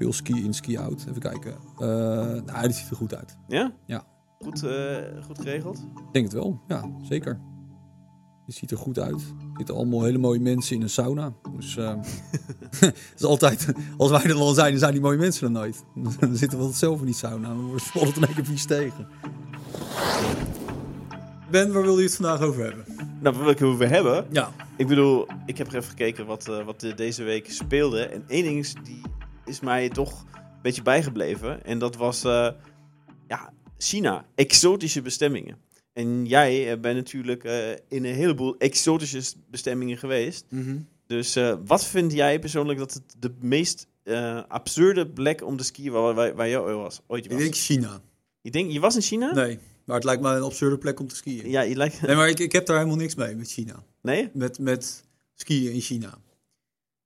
Veel ski in, ski out. Even kijken. Uh, nou, dit ziet er goed uit. Ja? Ja. Goed, uh, goed geregeld? Ik denk het wel, ja, zeker. Het ziet er goed uit. Er zitten allemaal hele mooie mensen in een sauna. Dus uh, is altijd, als wij er al zijn, dan zijn die mooie mensen er nooit. dan zitten we zelf in die sauna. Dan wordt het in één keer vies tegen. Ben, waar wil je het vandaag over hebben? Nou, waar wil ik het over hebben? Ja. Ik bedoel, ik heb er even gekeken wat, uh, wat deze week speelde. En één ding is, die is mij toch een beetje bijgebleven. En dat was uh, ja, China. Exotische bestemmingen. En jij uh, bent natuurlijk in een heleboel exotische bestemmingen geweest. Mm -hmm. Dus wat vind jij persoonlijk dat het de meest absurde plek om te skiën waar, waar, waar je was, ooit was? Ik denk China. Je, denk, je was in China? Nee. Maar het lijkt me een absurde plek om te skiën. Ja, je lijkt... Nee, maar ik, ik heb daar helemaal niks mee met China. Nee? Met, met skiën in China.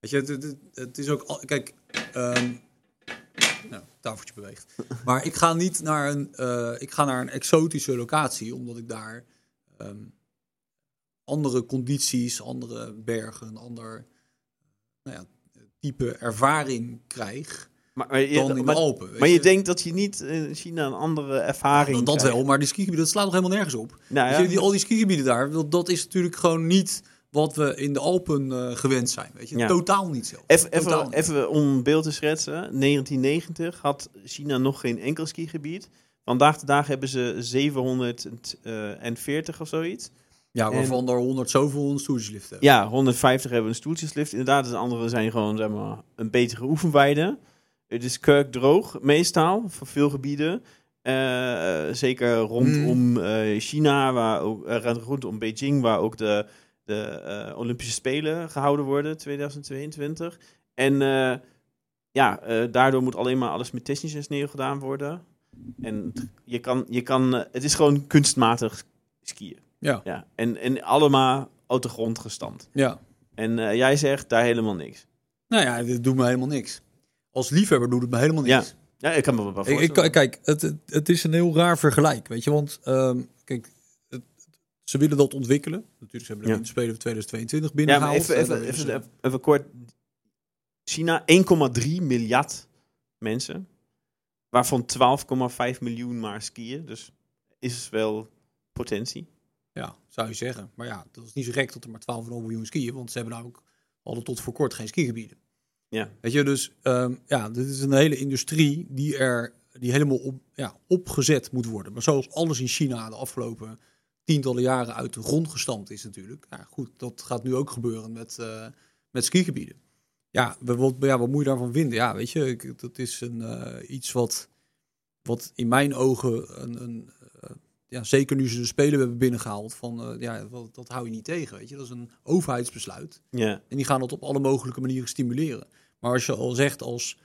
Weet je, het, het, het is ook... Al, kijk, um, nou, tafeltje beweegt. Maar ik ga niet naar een, uh, ik ga naar een exotische locatie, omdat ik daar um, andere condities, andere bergen, een ander nou ja, type ervaring krijg. Maar, maar, je, dan in maar, de Alpen. maar je, je, denkt dat je niet in China een andere ervaring Dat, dat wel, maar die skigebieden, dat slaat nog helemaal nergens op. Nou, ja. je, die, al die skigebieden daar, dat, dat, is natuurlijk gewoon niet wat we in de Alpen uh, gewend zijn. Weet je? Ja. Totaal niet zo. Even, even, om een beeld te schetsen. 1990 had China nog geen enkel skigebied. Vandaag de dag hebben ze 740 of zoiets. Ja, waarvan er 100 zoveel een stoeltjeslift hebben. Ja, 150 hebben een stoeltjeslift. Inderdaad, de andere zijn gewoon zeg maar, een betere oefenweide. Het is kurkdroog meestal, voor veel gebieden. Uh, zeker rondom Hmm. uh, China, waar ook, rondom Beijing, waar ook de, de Olympische Spelen gehouden worden, 2022. En ja, daardoor moet alleen maar alles met technische sneeuw gedaan worden. En je kan, je kan, het is gewoon kunstmatig skiën. Ja. ja. En, en allemaal uit de grond gestand. Ja. En jij zegt daar helemaal niks. Nou ja, dit doet me helemaal niks. Als liefhebber doet het me helemaal niks. Ja. Ja, ik kan me wel voorstellen. Ik, ik, kijk, het, het, is een heel raar vergelijk, weet je. Want, um, het, ze willen dat ontwikkelen. Natuurlijk, ze hebben de ja. Spelen van 2022 binnengehaald. Ja, maar even, even, even, even, kort. China, 1,3 miljard mensen. Waarvan 12,5 miljoen maar skiën. Dus is wel potentie. Ja, zou je zeggen. Maar ja, dat is niet zo gek dat er maar 12,5 miljoen skiën. Want ze hebben ook al tot voor kort geen skigebieden. Ja. Weet je, dus um, ja, dit is een hele industrie die er die helemaal op, ja, opgezet moet worden. Maar zoals alles in China de afgelopen tientallen jaren uit de grond gestampt is natuurlijk. Ja, goed, dat gaat nu ook gebeuren met, uh, met skigebieden. Ja wat, ja, wat moet je daarvan vinden? Ja, weet je, ik, dat is een, uh, iets wat, wat in mijn ogen een, een uh, ja, zeker nu ze de Spelen hebben binnengehaald, van ja, dat, dat hou je niet tegen, weet je. Dat is een overheidsbesluit. Ja. En die gaan dat op alle mogelijke manieren stimuleren. Maar als je al zegt als,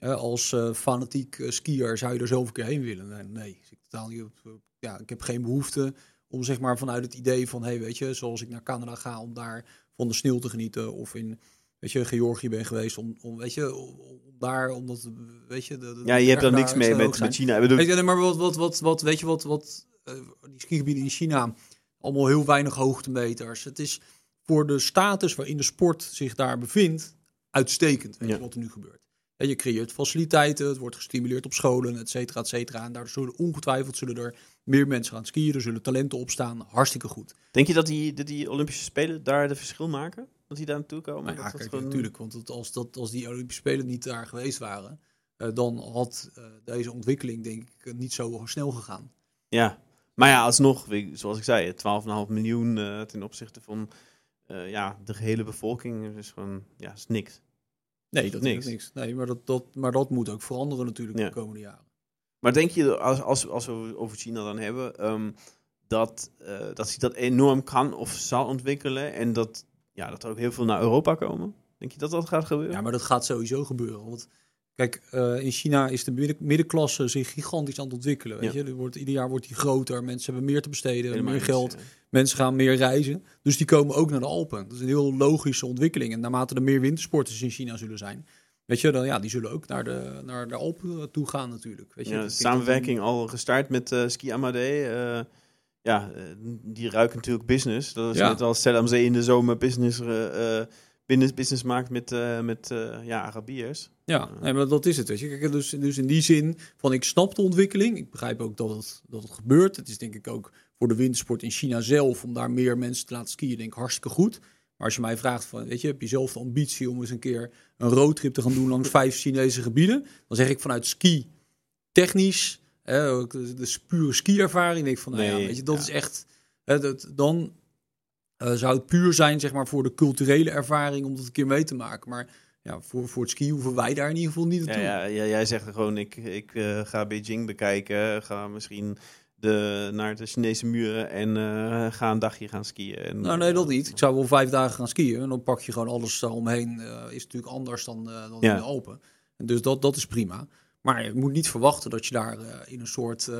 als fanatiek skier, zou je er een keer heen willen? Nee, nee ik, totaal niet, ja, ik heb geen behoefte om zeg maar vanuit het idee van, hey, weet je, zoals ik naar Canada ga om daar van de sneeuw te genieten of in, weet je, Georgië ben geweest om, om weet je, om, om daar, omdat, weet je, de, de ja, je hebt er niks mee met, met China. Bedoel... Weet je, maar wat, wat, wat, wat, weet je, wat, wat, die skigebieden in China, allemaal heel weinig hoogtemeters. Het is voor de status waarin de sport zich daar bevindt, uitstekend, weet Ja. je, wat er nu gebeurt. En je creëert faciliteiten, het wordt gestimuleerd op scholen, et cetera, et cetera. En daar zullen ongetwijfeld zullen er meer mensen gaan skiën, er zullen talenten opstaan, hartstikke goed. Denk je dat die, dat die Olympische Spelen daar de verschil maken? Dat die daar naartoe komen? Maar ja, kijk, gewoon- natuurlijk, want als, dat, als die Olympische Spelen niet daar geweest waren, eh, dan had eh, deze ontwikkeling denk ik eh, niet zo snel gegaan. Ja, maar ja, alsnog, zoals ik zei, 12,5 miljoen ten opzichte van ja, de gehele bevolking is gewoon ja, is niks. Nee, dat Niks. is niks. Nee, maar dat, dat, maar dat moet ook veranderen natuurlijk Ja. de komende jaren. Maar denk je, als, als, als we over China dan hebben, ehm, dat, eh, dat zich dat enorm kan of zal ontwikkelen en dat, ja, dat er ook heel veel naar Europa komen? Denk je dat dat gaat gebeuren? Ja, maar dat gaat sowieso gebeuren. Want kijk, eh, in China is de midden- middenklasse zich gigantisch aan het ontwikkelen. Weet Ja. je? Er wordt, ieder jaar wordt die groter, mensen hebben meer te besteden, Helemaal meer geld. ja. Mensen gaan meer reizen. Dus die komen ook naar de Alpen. Dat is een heel logische ontwikkeling. En naarmate er meer wintersporters in China zullen zijn, weet je, dan ja, die zullen ook naar de, naar de Alpen toe gaan natuurlijk. Weet je, Ja, samenwerking al gestart met eh, Ski Amadee. eh, ja, eh, die ruiken natuurlijk business. Dat is net als Zell am Zee in de zomer business, eh, eh, business, business maakt met, eh, met eh, ja, Arabiërs. Ja, nee, maar dat is het. Weet je. Kijk, dus, dus in die zin van ik snap de ontwikkeling. Ik begrijp ook dat het, dat het gebeurt. Het is denk ik ook voor de wintersport in China zelf om daar meer mensen te laten skiën, denk ik hartstikke goed. Maar als je mij vraagt van, weet je, heb je zelf de ambitie om eens een keer een roadtrip te gaan doen langs vijf Chinese gebieden? Dan zeg ik vanuit ski technisch, hè, ook de, de pure ski-ervaring, denk ik van, nou ja, Nee, weet je, dat ja. is echt, hè, dat, dan eh, zou het puur zijn, zeg maar, voor de culturele ervaring om dat een keer mee te maken. Maar ja, voor, voor het ski hoeven wij daar in ieder geval niet Ja, naartoe. ja, ja, jij zegt gewoon, ik, ik eh, ga Beijing bekijken, ga misschien de, naar de Chinese muren en eh, ga een dagje gaan skiën. En, Nou, nee, dat niet. Ik zou wel vijf dagen gaan skiën. En dan pak je gewoon alles daaromheen. eh is natuurlijk anders dan, dan Ja. in de Alpen. En dus dat, dat is prima. Maar je moet niet verwachten dat je daar in een soort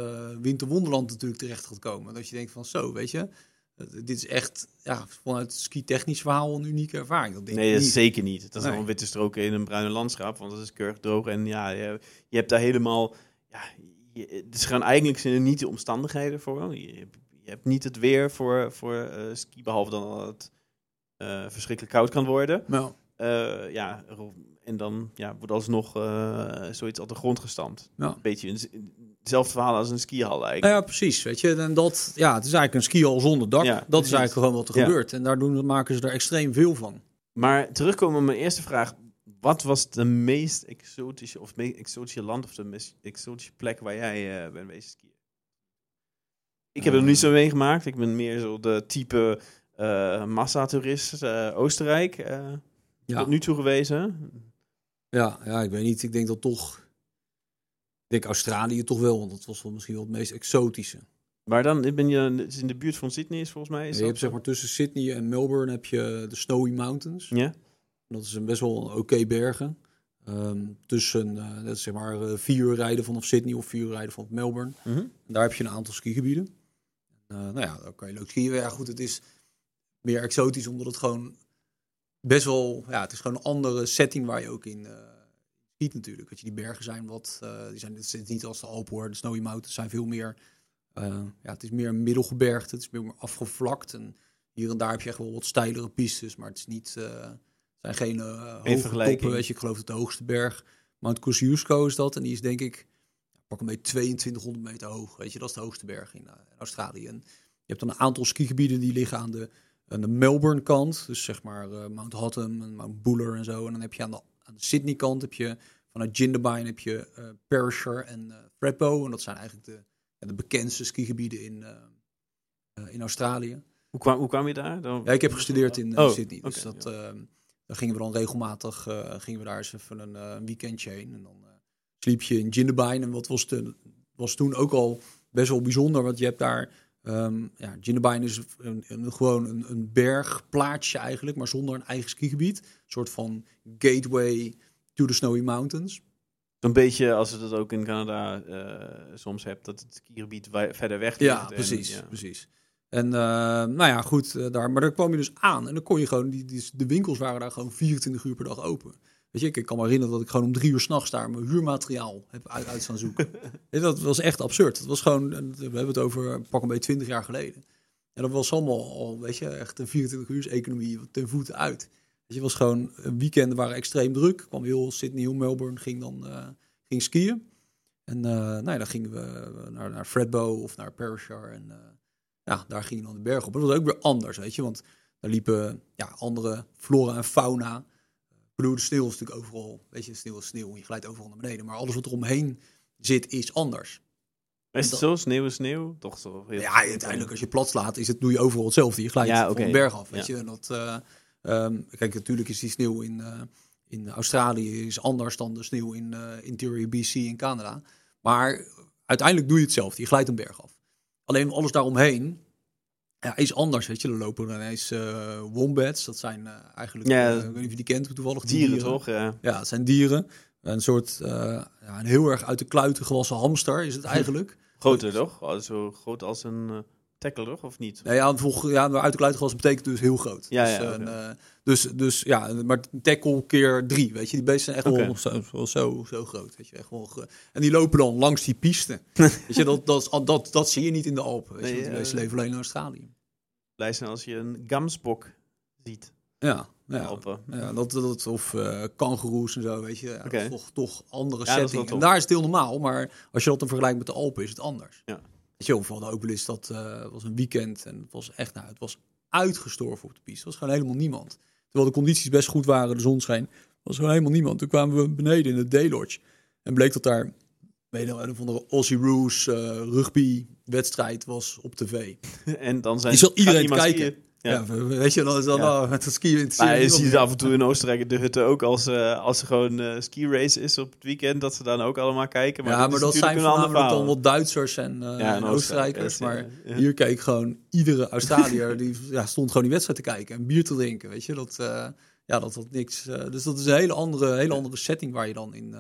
winterwonderland natuurlijk terecht gaat komen. Dat je denkt van zo, weet je. Eh, dit is echt ja, vanuit ski-technisch verhaal een unieke ervaring. Dat denk Nee, ik dat is niet. zeker niet. Dat is Nee. gewoon witte stroken in een bruine landschap, want dat is keurig droog. En ja, je, je hebt daar helemaal... Ja, je, het is gewoon eigenlijk zijn er niet de omstandigheden voor. Je, je hebt niet het weer voor, voor eh, ski, behalve dan dat het eh, verschrikkelijk koud kan worden. Nou, Eh, ja, ro- en dan ja, wordt alsnog eh zoiets op de grond gestampt. ja. Een beetje een, hetzelfde verhaal als een skihal eigenlijk. Nou ja, precies. Weet je, en dat, ja, het is eigenlijk een skihal zonder dak. Ja, dat precies. is eigenlijk gewoon wat er Ja. gebeurt. En daar doen, maken ze er extreem veel van. Maar terugkomen op mijn eerste vraag. Wat was de meest exotische, of meest exotische land of de meest exotische plek waar jij eh, bent wezen skiën? Ik heb het nog niet zo meegemaakt. Ik ben meer zo de type eh massatoerist eh, Oostenrijk eh, Ja. tot nu toe gewezen. Ja, ja, ik weet niet. Ik denk dat toch. Ik denk Australië toch wel, want dat was wel misschien wel het meest exotische. Maar dan ben je in de buurt van Sydney, is volgens mij. Is je hebt zeg maar tussen Sydney en Melbourne heb je de Snowy Mountains. Ja? Dat is een best wel oké bergen. Ehm, tussen, eh, dat is zeg maar eh, vier uur rijden vanaf Sydney of vier uur rijden vanaf Melbourne. En daar heb je een aantal skigebieden. Eh nou ja, daar kan je leuk skiën. Ja, goed, het is meer exotisch omdat het gewoon best wel, ja, het is gewoon een andere setting waar je ook in natuurlijk. Dat je die bergen zijn wat, eh, die zijn, het is niet als de Alpen hoor, de Snowy Mountains zijn veel meer, eh, ja, het is meer een middelgebergte, het is meer afgevlakt en hier en daar heb je echt wel wat steilere pistes, maar het is niet, eh, het zijn geen hoge vergelijking. toppen, weet je, ik geloof dat de hoogste berg Mount Kosciuszko is dat en die is denk ik pak een beetje 2200 meter hoog. Weet je, dat is de hoogste berg in, in Australië. En je hebt dan een aantal skigebieden die liggen aan de, aan de Melbourne kant. Dus zeg maar Mount Hotham en Mount Buller en zo. En dan heb je aan de, aan de Sydney kant heb je vanuit Jindabyne heb je eh Perisher en Thredbo. En dat zijn eigenlijk de, de bekendste skigebieden in, eh, in Australië. Hoe, kwam, hoe kwam je daar? Dan... Ja, ik heb gestudeerd in Oh, Sydney. Dus dat, ehm, dan gingen we dan regelmatig gingen we daar eens even een weekendje heen. En dan sliep je in Jindabyne. En wat was, was toen ook al best wel bijzonder. Want je hebt daar... ehm ja, Jindabyne is een, een, gewoon een, een bergplaatsje eigenlijk. Maar zonder een eigen skigebied. Een soort van gateway to the Snowy Mountains. Een beetje als je dat ook in Canada eh, soms hebt, dat het skigebied verder weg ligt. Ja, en, precies. ja. precies. En eh, nou ja, goed, eh, daar, maar daar kwam je dus aan. En dan kon je gewoon, die, die, de winkels waren daar gewoon 24 uur per dag open. Weet je, ik, kan me herinneren dat ik gewoon om drie uur s'nachts daar mijn huurmateriaal heb uit, uit staan zoeken. Dat was echt absurd. Dat was gewoon, we hebben het over pak een beetje 20 jaar geleden. En dat was allemaal al, weet je, echt een 24 uur economie ten voeten uit. Weet je, was gewoon, weekenden waren extreem druk. kwam heel Sydney, heel Melbourne, ging dan eh, ging skiën. En eh nou ja, dan gingen we naar, naar Fredbo of naar Perisher. En eh, ja, daar ging je dan de berg op. Dat was ook weer anders, weet je. Want daar liepen ja, andere flora en fauna. Ik bedoel, de sneeuw is natuurlijk overal, weet je, sneeuw is sneeuw. Je glijdt overal naar beneden. Maar alles wat er omheen zit, is anders. Is het zo? Sneeuw is sneeuw? Toch zo? Ja, uiteindelijk als je plat slaat, is het, doe je overal hetzelfde. Je glijdt Ja, van de berg af, weet Ja. je. En dat, eh, ehm, kijk, natuurlijk is die sneeuw in, eh, in Australië is anders dan de sneeuw in eh, interior BC in Canada. Maar uiteindelijk doe je hetzelfde. Je glijdt een berg af. Alleen alles daaromheen ja, is anders, weet je. Er lopen ineens eh wombats. Dat zijn eh, eigenlijk, Ja, eh, ik weet niet of je die kent toevallig. die Dieren, toch? Ja. Ja, het zijn dieren. Een soort, ja, een heel erg uit de kluiten gewassen hamster is het eigenlijk. Groter, toch? Oh, Zo groot als een tackle, toch? Of niet? Nou ja, volg, ja, maar uit de kluiten gewassen betekent dus heel groot. Ja, dus, ja, eh, dus, dus ja, maar tackle keer drie, weet je. Die beesten zijn echt wel zo, wel zo, zo groot, weet je. Echt wel, en die lopen dan langs die piste. weet je, dat, dat, dat, dat zie je niet in de Alpen. Weet je, Nee, die beesten leven alleen in Australië. Blij zijn als je een gamsbok ziet. Ja, Ja. Alpen. Ja, dat, dat, of eh kangoeroes en zo, weet je. Ja, Oké. toch, toch andere Ja, setting. En daar is het heel normaal, maar als je dat dan vergelijkt met de Alpen, is het anders. Ja. Weet je, we hadden ook wel eens dat eh, was een weekend en het was echt, nou, het was uitgestorven op de piste. Er was gewoon helemaal niemand. Terwijl de condities best goed waren, de zon scheen, was gewoon helemaal niemand. Toen kwamen we beneden in de Daylodge en bleek dat daar, weet je een de Aussie Roos eh, rugby wedstrijd was op tv. en dan zijn Die zal gaat iedereen kijken. Ja, Ja. we- we- weet je, dan is dan Ja. oh, met het skiën Maar je ziet af en toe in Oostenrijk de hutte ook als, eh, als er gewoon eh ski race is op het weekend, dat ze dan ook allemaal kijken. Maar ja, dat maar dat zijn voornamelijk dan wat Duitsers en, Ja, en Oostenrijkers. Oostenrijk, maar hier keek gewoon iedere Australiër, die ja, stond gewoon die wedstrijd te kijken en bier te drinken. Weet je, dat, ja, dat had niks. dus dat is een hele andere, hele andere setting waar je dan in,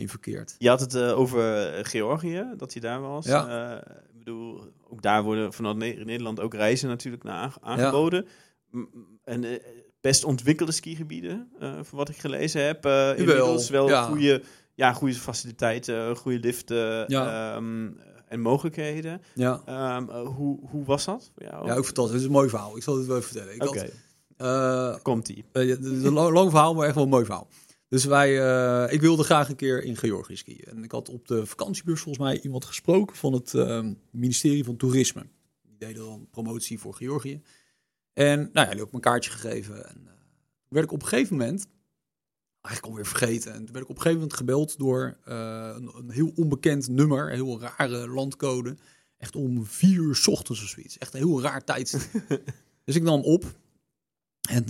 in verkeert. Je had het eh, over eh, Georgië, dat je daar was. Ja. Eh, ik bedoel, ook daar worden vanuit Ne- Nederland ook reizen natuurlijk naar aange- aangeboden. M- En best ontwikkelde skigebieden, van wat ik gelezen heb. inmiddels wel ja. goede, ja, goede faciliteiten, goede liften Ja. ehm, en mogelijkheden. Ja, Ehm, eh, hoe, hoe was dat? voor jou? ja ook fantastisch. Het is een mooi verhaal. Ik zal het wel even vertellen. Ik had, komt-ie. Ja, Het is een lang, lang verhaal, maar echt wel een mooi verhaal. Dus wij, eh, ik wilde graag een keer in Georgië skiën. En ik had op de vakantiebeurs volgens mij iemand gesproken van het ehm, ministerie van Toerisme. Die deden dan promotie voor Georgië. En nou ja, die had ik me een kaartje gegeven. En toen werd ik op een gegeven moment, eigenlijk alweer vergeten. En toen werd ik op een gegeven moment gebeld door eh, een, een heel onbekend nummer, een heel rare landcode. Echt om vier uur 's ochtends of zoiets. Echt een heel raar tijdstip. dus ik nam op. En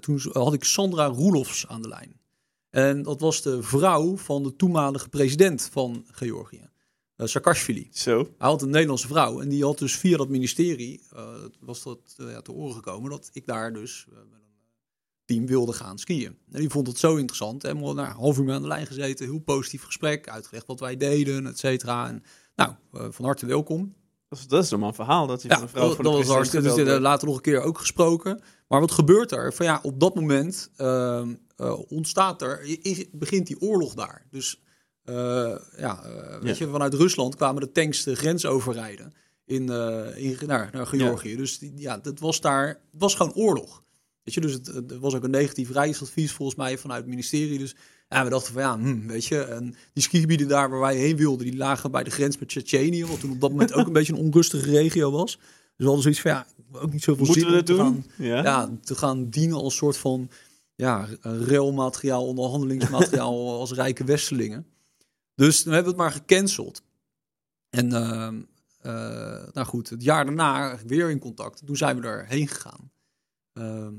toen had ik Sandra Roelofs aan de lijn. En dat was de vrouw van de toenmalige president van Georgië, eh, Saakashvili. Zo, Hij had een Nederlandse vrouw en die had dus via dat ministerie, eh, was dat eh, ja, te oren gekomen, dat ik daar dus met een team wilde gaan skiën. En die vond het zo interessant. En we nou, een half uur mee aan de lijn gezeten, heel positief gesprek, uitgelegd wat wij deden, et cetera. En nou, van harte welkom. Dat is, dat is normaal verhaal. Dat Ja, van een vrouw dat, van de dat was president hartstikke. Dus later nog een keer ook gesproken. Maar wat gebeurt er? Van ja, op dat moment ehm, eh, ontstaat er, is, begint die oorlog daar. Dus eh, ja, eh, weet Ja. je, vanuit Rusland kwamen de tanks de grens overrijden in, in, naar, naar Georgië. Dus die, ja, dat was daar, het was gewoon oorlog. Weet je, dus het, het was ook een negatief reisadvies volgens mij vanuit het ministerie. Dus ja, we dachten van ja, hm, weet je, en die skigebieden daar waar wij heen wilden, die lagen bij de grens met Tsjetsjenië, wat toen op dat moment ook een beetje een onrustige regio was. Dus we hadden zoiets van ja, ook niet zoveel Moeten zin we om dat te doen? gaan, Ja. ja, te gaan dienen als soort van ja, railmateriaal, onderhandelingsmateriaal als rijke Westelingen. Dus dan hebben we het maar gecanceld. En ehm, eh, nou goed, het jaar daarna weer in contact. Toen zijn we erheen gegaan. Ehm,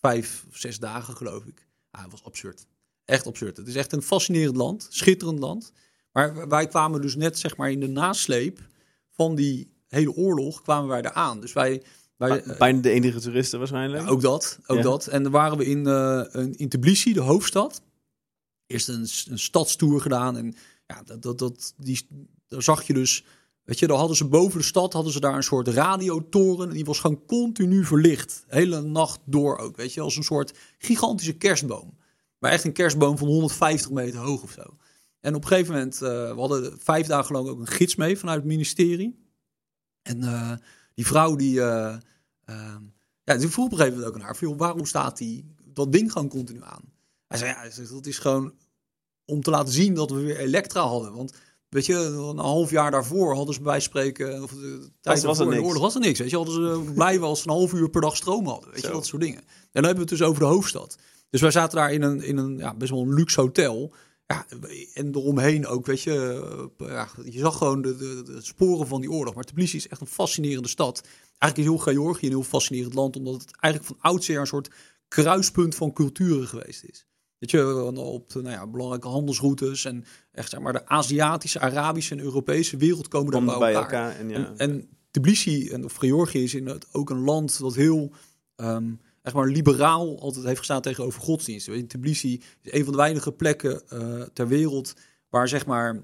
vijf of zes dagen geloof ik. Ah, het was absurd. Echt absurd. Het is echt een fascinerend land, schitterend land. Maar wij kwamen dus net zeg maar in de nasleep van die hele oorlog kwamen wij eraan. Dus wij, wij Bij- Bijna de enige toeristen waarschijnlijk. ja, ook dat, ook Ja. dat. En dan waren we in, eh, een- in Tbilisi, de hoofdstad. Eerst een, een stadstour gedaan. En ja, dat, dat, dat, die, daar zag je dus... Weet je, daar hadden ze boven de stad hadden ze daar een soort radiotoren. En die was gewoon continu verlicht. Hele nacht door ook. Weet je, als een soort gigantische kerstboom. Maar echt een kerstboom van 150 meter hoog of zo. En op een gegeven moment, eh, we hadden vijf dagen lang ook een gids mee vanuit het ministerie. En eh, die vrouw die, eh, ehm, ja, die vroeg op een gegeven moment ook aan haar, van, waarom staat die, dat ding gewoon continu aan? Hij zei, ja, hij dat is gewoon om te laten zien dat we weer elektra hadden. Want weet je, een half jaar daarvoor hadden ze bij spreken, of de tijd was er de niks. oorlog was er niks. Weet je, hadden ze blij als ze een half uur per dag stroom hadden. Weet je, Zo. dat soort dingen. En dan hebben we het dus over de hoofdstad. Dus wij zaten daar in een, in een ja, best wel een luxe hotel. Ja, en eromheen ook, weet je, eh, ja, je zag gewoon de, de, de sporen van die oorlog. Maar Tbilisi is echt een fascinerende stad. Eigenlijk is heel Georgië een heel fascinerend land, omdat het eigenlijk van oudsher een soort kruispunt van culturen geweest is. Weet je, op de nou ja, belangrijke handelsroutes en echt zeg maar de Aziatische, Arabische en Europese wereld komen daar bij elkaar. elkaar. En, ja. En, en Tbilisi en of Georgië is inderdaad ook een land dat heel ehm, echt maar liberaal altijd heeft gestaan tegenover godsdiensten. Je, Tbilisi is een van de weinige plekken eh, ter wereld waar zeg maar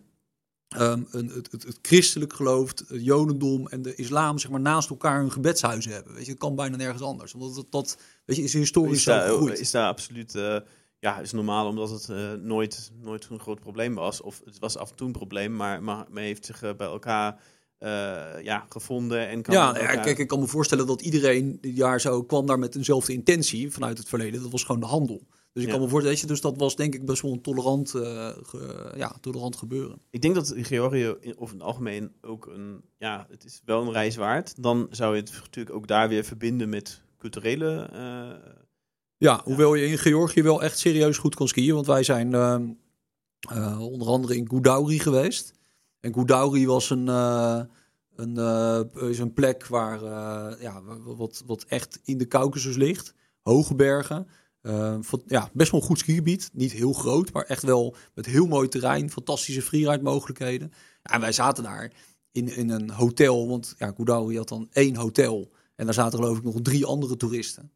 ehm, een, het, het, het christelijk geloof, het jodendom en de islam zeg maar naast elkaar hun gebedshuizen hebben. Weet je, dat kan bijna nergens anders. Omdat dat, dat weet je, is historisch is, daar, is daar absoluut... eh, ja, is normaal omdat het eh, nooit, nooit een groot probleem was. Of het was af en toe een probleem, maar, maar men heeft zich bij elkaar ja, gevonden. En kan ja, kijk, ik kan me voorstellen dat iedereen dit jaar zo kwam daar met eenzelfde intentie vanuit het verleden. Dat was gewoon de handel. Dus ik kan me voorstellen, dus dat was denk ik best wel een tolerant, ja, tolerant gebeuren. Ik denk dat Georgië of in het algemeen ook een, ja, het is wel een reis waard. Dan zou je het natuurlijk ook daar weer verbinden met culturele ja, hoewel je in Georgië wel echt serieus goed kon skiën. Want wij zijn ehm, eh, onder andere in Goudauri geweest. En Goudauri was een, uh, een, uh, is een plek waar, ja, wat, wat echt in de Caucasus ligt. Hoge bergen. ja, best wel een goed skigebied. Niet heel groot, maar echt wel met heel mooi terrein. Fantastische freeride mogelijkheden. En wij zaten daar in, in een hotel. Want ja, Goudauri had dan één hotel. En daar zaten geloof ik nog drie andere toeristen.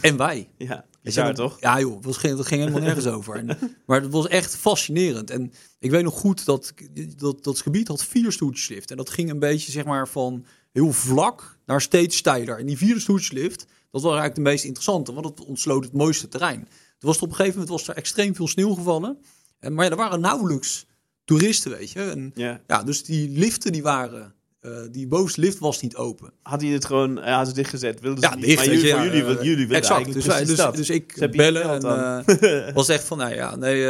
En wij. Ja, bizar toch? Ja joh, dat ging, dat ging helemaal nergens over. maar het was echt fascinerend. En ik weet nog goed dat dat, dat gebied had vier stoetslift. En dat ging een beetje zeg maar van heel vlak naar steeds steiler. En die vierde stoetslift, dat was eigenlijk de meest interessante. Want het ontsloot het mooiste terrein. Er was op een gegeven moment was er extreem veel sneeuw gevallen. En, maar ja, er waren nauwelijks toeristen, weet je. En, ja. ja, dus die liften die waren uh, die bovenste lift was niet open. Had hij het gewoon, hij had het dichtgezet? Wilde ja, dicht, maar jullie, ja, jullie, uh, jullie willen exact. Dus, wij, dus, dus, ik bellen en uh, was echt van, nou ja, nee,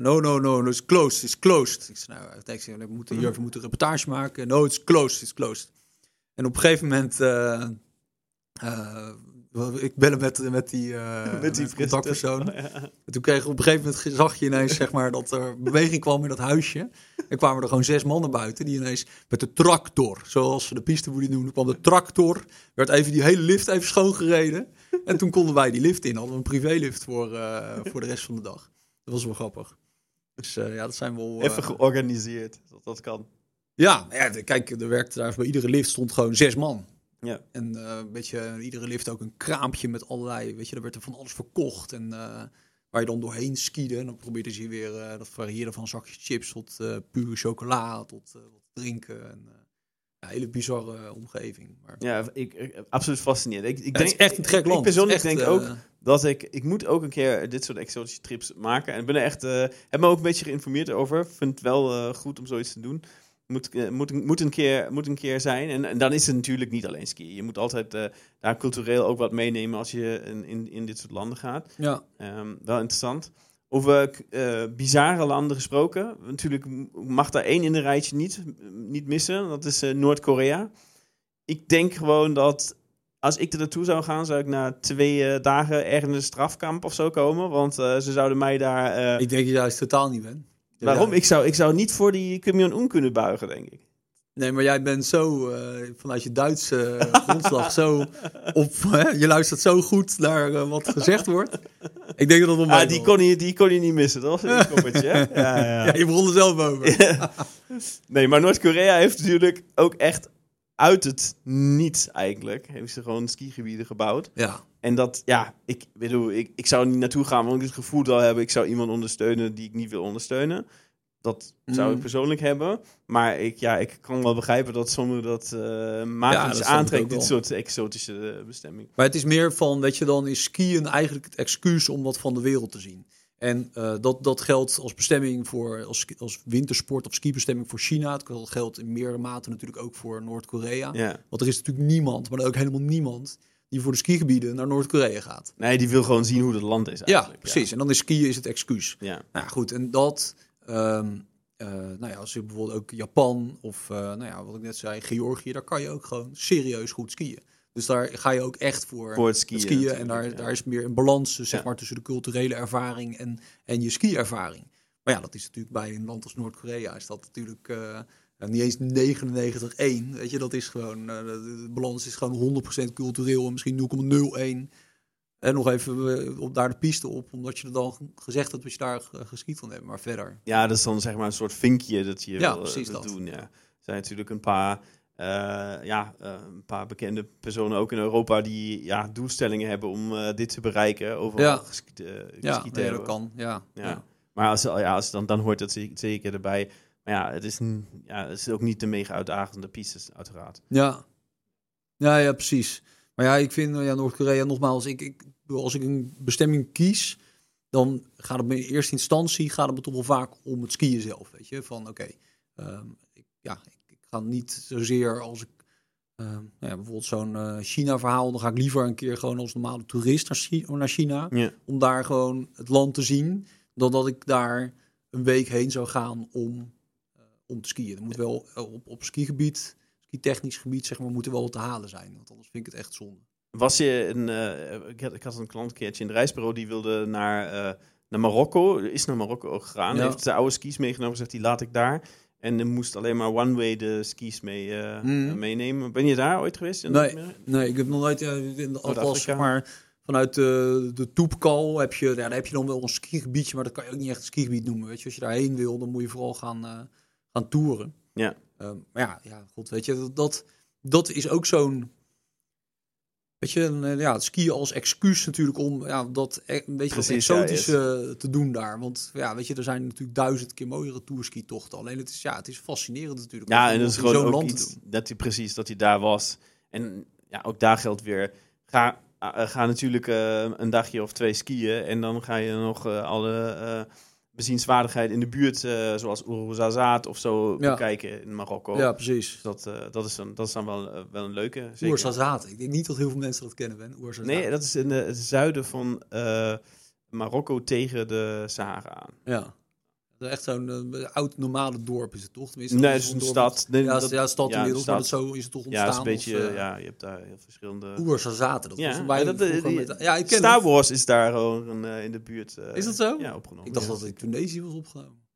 no, no, no, it's closed, it's closed. Ik zei, nou, ik zei, we moeten hier even moeten een reportage maken. No, it's closed, it's closed. En op een gegeven moment ik bellen met, met die, uh, met die contactpersoon. Oh, en toen kreeg op een gegeven moment zag je ineens zeg maar, dat er beweging kwam in dat huisje. En kwamen er gewoon zes mannen buiten die ineens met de tractor, zoals ze de pistewoedie noemen, kwam de tractor. Werd even die hele lift even schoongereden. En toen konden wij die lift in. Hadden we een privélift voor, uh, voor de rest van de dag. Dat was wel grappig. Dus uh, ja, dat zijn wel... even georganiseerd, dat dat kan. Ja, ja, kijk, er werkte daar bij iedere lift stond gewoon zes man. Ja. En uh, een beetje, iedere lift ook een kraampje met allerlei, weet je, er werd er van alles verkocht. En uh, waar je dan doorheen skiede. En dan probeerde ze weer, uh, dat varieerde van zakjes chips tot pure chocola, tot wat drinken. En, ja, hele bizarre omgeving. Maar... Ja, ik, ik, absoluut fascinerend. Ik, ik denk, echt een gek land. Ik persoonlijk denk ook dat ik, ik moet ook een keer dit soort exotische trips maken. En ben er echt, heb me ook een beetje geïnformeerd over. Vind het wel goed om zoiets te doen moet, uh, moet, moet, een keer, moet een keer zijn. En, en, dan is het natuurlijk niet alleen skiën. Je moet altijd uh, daar cultureel ook wat meenemen als je in, in, in dit soort landen gaat. Ja. Um, wel interessant. Over uh, bizarre landen gesproken. Natuurlijk mag daar één in de rijtje niet, niet missen. Dat is Noord-Korea. Ik denk gewoon dat als ik er naartoe zou gaan, zou ik na twee dagen ergens in een strafkamp of zo komen. Want ze zouden mij daar... ik denk je juist totaal niet ben. Waarom? Ik, zou, ik zou niet voor die Kim Jong-un kunnen buigen, denk ik. Nee, maar jij bent zo uh, vanuit je Duitse uh, grondslag zo op. Hè? Je luistert zo goed naar uh, wat gezegd wordt. Ik denk dat dat ah, die kon, je, die kon je niet missen, dat was een koppertje. ja, ja. ja, je begon er zelf over. nee, maar Noord-Korea heeft natuurlijk ook echt uit het niets eigenlijk. Heeft ze gewoon skigebieden gebouwd. Ja. En dat, ja, ik bedoel, ik, ik zou niet naartoe gaan, want ik het gevoel al hebben, ik zou iemand ondersteunen die ik niet wil ondersteunen. Dat zou ik mm. persoonlijk hebben. Maar ik, ja, ik kan wel begrijpen dat sommigen dat uh, magisch ja, aantrekt, dit soort exotische uh, bestemmingen. Maar het is meer van, dat je, dan is skiën eigenlijk het excuus om wat van de wereld te zien. En uh, dat, dat geldt als bestemming voor, als, als wintersport of skibestemming voor China. Het geldt in meerdere mate natuurlijk ook voor Noord-Korea. Ja. Want er is natuurlijk niemand, maar ook helemaal niemand die voor de skigebieden naar Noord-Korea gaat. Nee, die wil gewoon zien hoe het land is Ja, precies. En dan is skiën is het excuus. Ja. Nou goed, en dat... Um, uh, nou ja, als je bijvoorbeeld ook Japan of uh, nou ja, wat ik net zei, Georgië, daar kan je ook gewoon serieus goed skiën. Dus daar ga je ook echt voor, voor het skiën. Het skiën en daar, daar is meer een balans zeg maar, tussen de culturele ervaring en, en je skiervaring. Maar ja, dat is natuurlijk bij een land als Noord-Korea is dat natuurlijk uh, niet eens 99-1. Weet je, dat is gewoon, uh, de, balans is gewoon 100% cultureel en misschien 0,01. En nog even op daar de piste op, omdat je er dan gezegd hebt dat je daar geschiet van hebt. Maar verder. Ja, dat is dan zeg maar een soort vinkje dat je ja, wil, precies dat. doen. Ja. Er zijn natuurlijk een paar uh, ja, uh, een paar bekende personen ook in Europa die ja, doelstellingen hebben om uh, dit te bereiken. Overal ja. geskiet, ja, nee, dat kan. Ja. ja. Maar als, ja, als, dan, dan hoort dat zeker erbij. Maar ja, het is, ja, het is ook niet de mega uitdagende pistes, uiteraard. Ja. ja, ja, precies. Maar ja, ik vind ja, Noord-Korea nogmaals, ik, ik, als ik een bestemming kies, dan gaat het in eerste instantie gaat het me toch wel vaak om het skiën zelf. Weet je, van oké, okay, um, ja, ga niet zozeer als ik eh, nou ja, bijvoorbeeld zo'n eh, China-verhaal, dan ga ik liever een keer gewoon als normale toerist naar, Chi- naar China. Ja. Om daar gewoon het land te zien, dan dat ik daar een week heen zou gaan om, om te skiën. Er moet wel eh, op, op skigebied, skitechnisch gebied, zeg maar, moet er wel wat te halen zijn. Want anders vind ik het echt zonde. Was je een, eh, ik, had, ik had een klant een keertje in het reisbureau die wilde naar, eh, naar Marokko. Is naar Marokko ook gegaan. Ja. Heeft zijn oude skis meegenomen. Zegt die laat ik daar. En er moest alleen maar one way de skis mee, Mhm. meenemen. Ben je daar ooit geweest? Nee. Nee, ik heb nog nooit, ja, in de, zeg maar, vanuit de, de Toepkal heb je, ja, daar heb je dan wel een skigebiedje, maar dat kan je ook niet echt een skigebied noemen. Weet je, als je daarheen wil, dan moet je vooral gaan, gaan toeren. Ja. Ehm, maar ja, ja, god, weet je, dat, dat, is ook zo'n, weet je, een, eh, ja, het skiën als excuus natuurlijk om ja, dat e- een beetje Precies, ja, exotische te doen daar. Want ja, weet je, er zijn natuurlijk duizend keer mooiere toerski-tochten. Alleen het is, ja, het is fascinerend natuurlijk. Ja, om- en dat is gewoon ook land te iets doen. dat hij precies dat hij daar was. En ja, ook daar geldt weer. Ga, eh, ga natuurlijk eh, een dagje of twee skiën en dan ga je nog eh, alle eh bezienswaardigheid in de buurt, eh, zoals Ouarzazate of zo, Ja. bekijken in Marokko. Ja, precies. Dat, eh, dat, is dan, dat is dan wel, eh, wel een leuke. Ouarzazate. Ik denk niet dat heel veel mensen dat kennen, Ben. Ouarzazate. Nee, dat is in het zuiden van Marokko tegen de Sahara aan. Ja. Echt zo'n eh, oud normale dorp is het toch? Tenminste, Nee, het is een stad. Nee, Ja, dat- ja, stad ja, inmiddels, maar dat stad. zo is het toch Ja, ontstaan. is een beetje, als, eh, ja, je hebt daar heel verschillende... Ouarzazate, dat Ja, was ja, dat- die- met- ja, ik ken Star het. Wars is daar gewoon eh, in de buurt. eh, Is dat zo? Ja, opgenomen. Ik dacht ja. dat het in Tunesië was opgenomen.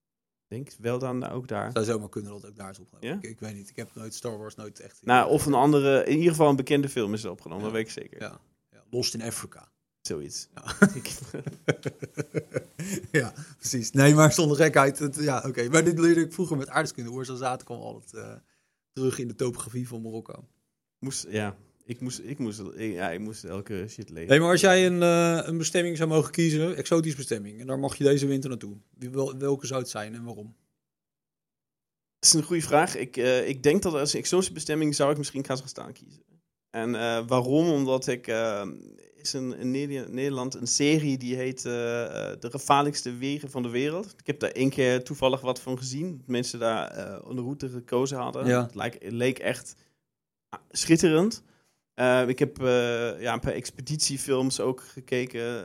Ik denk wel dan ook daar. Zou zomaar kunnen dat ook daar is opgenomen. Ja? Ik, ik weet niet, ik heb nooit Star Wars nooit echt... Nou, of een andere, in ieder geval een bekende film is er opgenomen, Ja. dat weet ik zeker. Ja. ja, Lost in Africa. Zoiets. Ja. precies. Nee, maar zonder gekheid. Het, ja, oké. Maar dit leerde ik vroeger met aardrijkskunde. Ouarzazate kwam altijd eh, terug in de topografie van Marokko. moest, ja, ik moest, ik moest, ik- ja, ik moest elke shit lezen. Nee, maar als jij een, eh, een bestemming zou mogen kiezen, exotische bestemming, en daar mag je deze winter naartoe. Wie- wel- welke zou het zijn en waarom? Dat is een goede vraag. Ik, eh, ik denk dat als exotische bestemming zou ik misschien Kazachstan kiezen. En eh, waarom? Omdat ik... eh, is een, in Neder- Nederland een serie die heet eh, eh, De gevaarlijkste wegen van de wereld. Ik heb daar één keer toevallig wat van gezien. Mensen daar een route gekozen hadden. Ja. Het, het leek echt ah, schitterend. Eh, ik heb ja, een paar expeditiefilms ook gekeken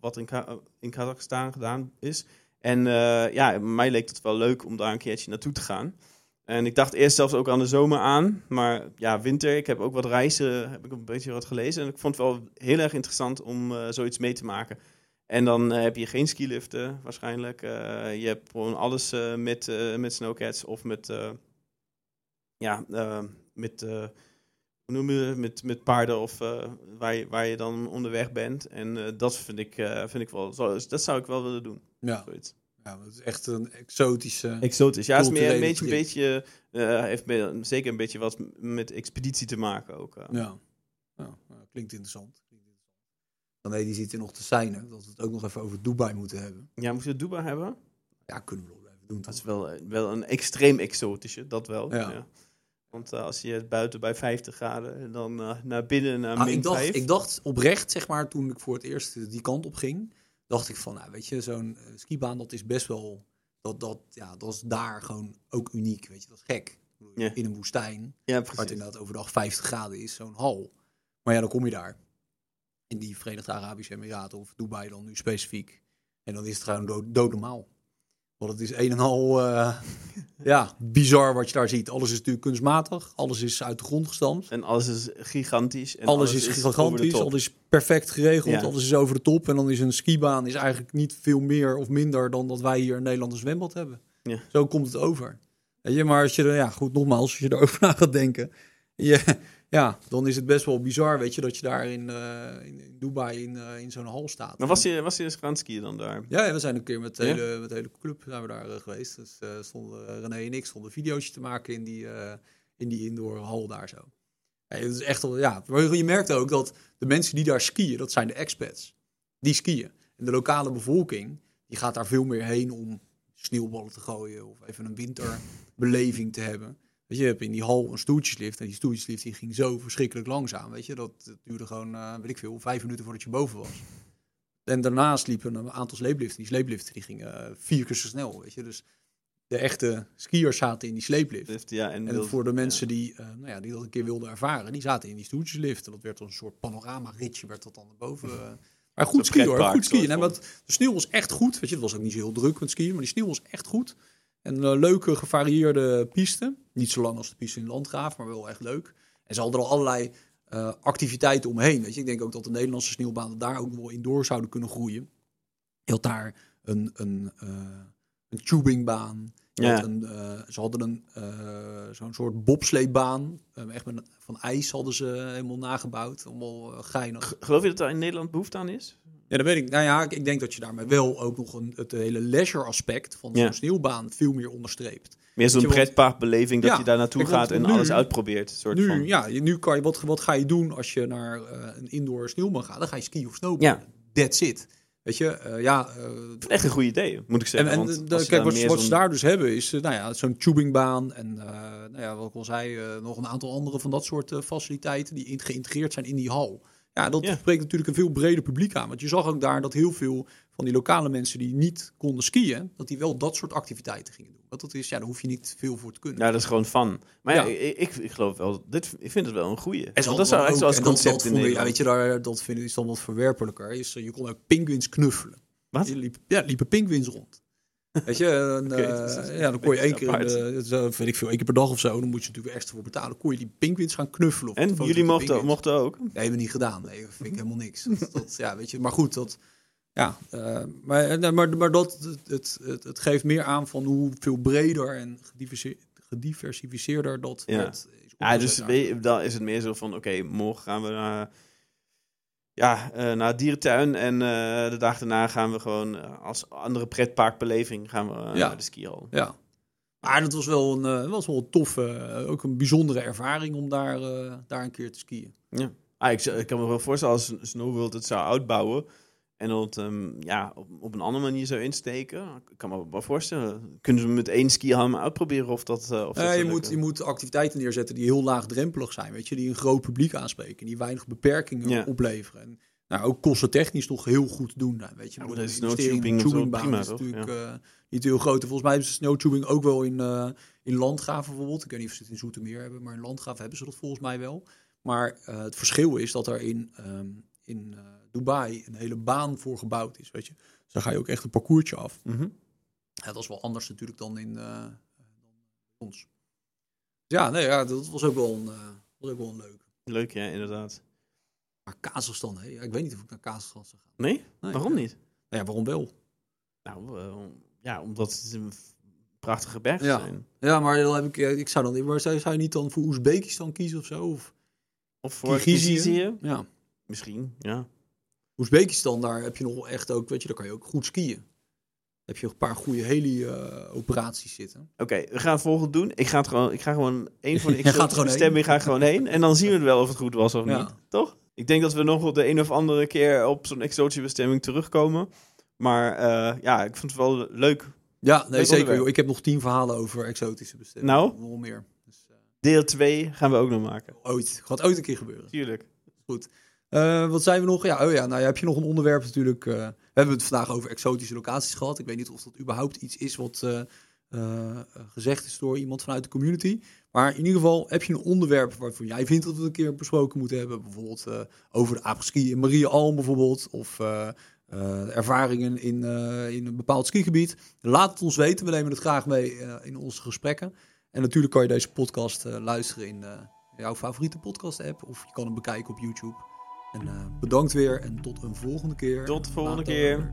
wat in, Ka- in Kazachstan gedaan is. En ja, mij leek het wel leuk om daar een keertje naartoe te gaan. En ik dacht eerst zelfs ook aan de zomer aan. Maar ja, winter. Ik heb ook wat reizen, heb ik een beetje wat gelezen. En ik vond het wel heel erg interessant om eh, zoiets mee te maken. En dan eh, heb je geen skiliften waarschijnlijk. Eh, je hebt gewoon alles met, met snowcats of met, ja, met, hoe noem je het? met, met paarden of waar, je, waar je dan onderweg bent. En dat vind ik, vind ik wel, dat zou ik wel willen doen. Ja, Zoiets. Ja dat is echt een exotische... Exotisch. Ja, het is meer een beetje, een beetje eh, heeft me- zeker een beetje wat met expeditie te maken ook. eh. Ja. ja, ja, klinkt interessant. Dan nee, die zit er nog te zijn, hè, dat we het ook nog even over Dubai moeten hebben. Ja, moet je Dubai hebben? Ja, kunnen we nog even doen. Dat is wel, eh, wel een extreem exotische, dat wel. Ja. Ja. Want als je buiten bij 50 graden en dan naar binnen naar Ah, min ik, dacht, 5. ik dacht oprecht, zeg maar, toen ik voor het eerst die kant op ging, dacht ik van, nou, weet je, zo'n eh, skibaan, dat is best wel, dat, dat, ja, dat is daar gewoon ook uniek, weet je, dat is gek. Ja. In een woestijn, ja, waar het inderdaad overdag 50 graden is, zo'n hal. Maar ja, dan kom je daar. In die Verenigde Arabische Emiraten of Dubai dan nu specifiek. En dan is het gewoon dood, doodnormaal. Want het is een en al, eh, ja, bizar wat je daar ziet. Alles is natuurlijk kunstmatig. Alles is uit de grond gestampt. En alles is gigantisch. En alles, is gigantisch, alles is perfect geregeld, Ja. alles is over de top. En dan is een skibaan is eigenlijk niet veel meer of minder dan dat wij hier in Nederland een zwembad hebben. Ja. Zo komt het over. Weet je, maar als je er, ja goed, nogmaals, als je erover na gaat denken, je, ja, dan is het best wel bizar, weet je, dat je daar in, eh, in, Dubai in, eh, in zo'n hal staat. Maar was je, was je eens gaan skiën dan daar? Ja, ja, we zijn een keer met de Ja? hele, met de hele club zijn we daar eh, geweest. Dus stonden René en ik stonden video's te maken in die, in die indoor hal daar zo. Ja, het is echt wel, ja. Maar je merkt ook dat de mensen die daar skiën, dat zijn de expats. Die skiën. En de lokale bevolking, die gaat daar veel meer heen om sneeuwballen te gooien of even een winterbeleving te hebben. Weet je, je hebt in die hal een stoeltjeslift en die stoeltjeslift die ging zo verschrikkelijk langzaam. Weet je, dat, dat duurde gewoon, eh, weet ik veel, vijf minuten voordat je boven was. En daarnaast liepen een aantal sleepliften. Die sleepliften die gingen eh, vier keer zo snel, weet je. Dus de echte skiers zaten in die sleeplift. Lift, ja, en voor de ja. mensen die, eh, nou ja, die dat een keer wilden ervaren, die zaten in die stoeltjeslift. En dat werd dan een soort panorama-ritje, werd dat dan naar boven. Maar goed skiën hoor, goed skiën. wat, de sneeuw was echt goed. Weet je, het was ook niet zo heel druk met skiën, maar die sneeuw was echt goed. En een leuke, gevarieerde piste. Niet zo lang als de piste in Landgraaf, maar wel echt leuk. En ze hadden er al allerlei eh, activiteiten omheen. Weet je. Ik denk ook dat de Nederlandse sneeuwbanen daar ook wel in door zouden kunnen groeien. Je daar een, een, eh, een tubingbaan. Ja. een, eh, ze hadden een, eh, zo'n soort bobsleebaan. Eh, echt met, van ijs hadden ze helemaal nagebouwd. Allemaal uh, geinig. Geloof je dat er in Nederland behoefte aan is? Ja, dat weet ik. Nou ja, ik, ik denk dat je daarmee wel ook nog een, het hele leisure aspect van Ja. zo'n sneeuwbaan veel meer onderstreept. Meer zo'n pretparkbeleving dat Ja, je daar naartoe gaat en nu- alles uitprobeert. Soort Nu, van. ja, nu kan je, wat, wat ga je doen als je naar een indoor sneeuwbaan gaat? Dan ga je skiën of snowboarden. That's it. Weet je, eh, ja... eh, Echt een goed idee, moet ik En, zeggen. en want de- kijk, wat, ze daar dus hebben is eh, nou ja, zo'n tubingbaan en nou ja, wat ik al zei, nog een aantal andere van dat soort faciliteiten die in- geïntegreerd zijn in die hal. Ja, dat Ja. spreekt natuurlijk een veel breder publiek aan. Want je zag ook daar dat heel veel van die lokale mensen die niet konden skiën, dat die wel dat soort activiteiten gingen doen. Want dat is, ja, daar hoef je niet veel voor te kunnen. Ja, dat is gewoon fun. Maar ja, Ja. ik, ik, ik geloof wel, dit, ik vind het wel een goeie. En dat zou echt ook- zo als en dat- concept dat in. Ja, weet je, daar, dat vind ik is dan wat verwerpelijker. Is, eh, je kon ook pinguïns knuffelen. Wat? Je liep, ja, liepen pinguïns rond. Weet je, en, eh, ja, dan kon je één keer, apart. zo, weet ik veel, één keer per dag of zo, dan moet je natuurlijk extra voor betalen. Kon je die pinguïns gaan knuffelen. En jullie mochten, mochten ook. Nee, hebben we niet gedaan. Nee, dat vind ik helemaal niks. Dat, dat- ja, weet je, maar goed, dat, ja, eh, maar, eh, maar, maar dat, het, het, het, geeft meer aan van hoeveel breder en gediversificeerder dat Ja. is Ja, dus dan is het meer zo van, oké, morgen gaan we naar, ja, eh, naar dierentuin. En de dag daarna gaan we gewoon als andere pretparkbeleving gaan we Ja. naar de skihal. Ja. Maar dat was wel een, was wel een toffe, ook een bijzondere ervaring om daar, daar een keer te skiën. Ah, ik, ik kan me wel voorstellen als Snow World het zou uitbouwen en dat ehm, ja, op, op een andere manier zou insteken. Ik kan me wel voorstellen. Kunnen ze met één skihal uitproberen of dat, eh, of dat zou je, moet, je moet activiteiten neerzetten die heel laagdrempelig zijn, weet je, die een groot publiek aanspreken, die weinig beperkingen Ja. opleveren. En, nou, ook kostentechnisch toch heel goed doen. weet je. Ja, maar is de snowtubing prima, is natuurlijk eh, niet heel groot. En volgens mij ze snowtubing ook wel in, eh in Landgraven bijvoorbeeld. Ik weet niet of ze het in Zoetermeer hebben, maar in Landgraven hebben ze dat volgens mij wel. Maar het verschil is dat er in, ehm, in Dubai een hele baan voor gebouwd is, weet je. Dus dan ga je ook echt een parcoursje af. Mhm. Ja, dat is wel anders natuurlijk dan in eh, dan ons. Ja, nee, ja, dat was ook wel een, eh, was ook wel een leuke. Leuk, ja, inderdaad. Maar Kazachstan, hè? Ik weet niet of ik naar Kazachstan zou gaan. Nee? Nee, Waarom ja. niet? Nou ja, waarom wel? Nou, eh, ja, omdat het een prachtige bergen Ja. zijn. Ja, maar dan heb ik, ik zou dan, maar zou, zou je niet dan voor Oezbekistan kiezen of zo? Of Of voor? Kirgizië? Ja, Misschien, ja. Oezbekistan, daar heb je nog echt ook, weet je, daar kan je ook goed skiën. Dan heb je een paar goede heli-operaties zitten. Oké, we gaan het volgende doen. Ik ga, het gewoon, ik ga gewoon één van de bestemmingen ga ik gewoon heen. En dan zien we wel of het goed was of Ja. niet. Toch? Ik denk dat we nog wel de een of andere keer op zo'n exotische bestemming terugkomen. Maar eh, ja, ik vond het wel leuk. Ja, nee, zeker. joh. Ik heb nog tien verhalen over exotische bestemmingen. Nou? Nog meer. Dus, eh, Deel 2 gaan we ook nog maken. ooit. Gaat ooit een keer gebeuren. Tuurlijk. Eh, wat zijn we nog? Ja, oh ja, nou ja, heb je nog een onderwerp natuurlijk. eh, we hebben het vandaag over exotische locaties gehad. Ik weet niet of dat überhaupt iets is wat eh, gezegd is door iemand vanuit de community. Maar in ieder geval heb je een onderwerp waarvan jij vindt dat we het een keer besproken moeten hebben. Bijvoorbeeld over de apenski in Maria Alm bijvoorbeeld. Of ervaringen in, in een bepaald skigebied. Laat het ons weten. We nemen het graag mee in onze gesprekken. En natuurlijk kan je deze podcast luisteren in jouw favoriete podcast app. Of je kan hem bekijken op YouTube. En eh, bedankt weer en tot een volgende keer. Tot de volgende keer.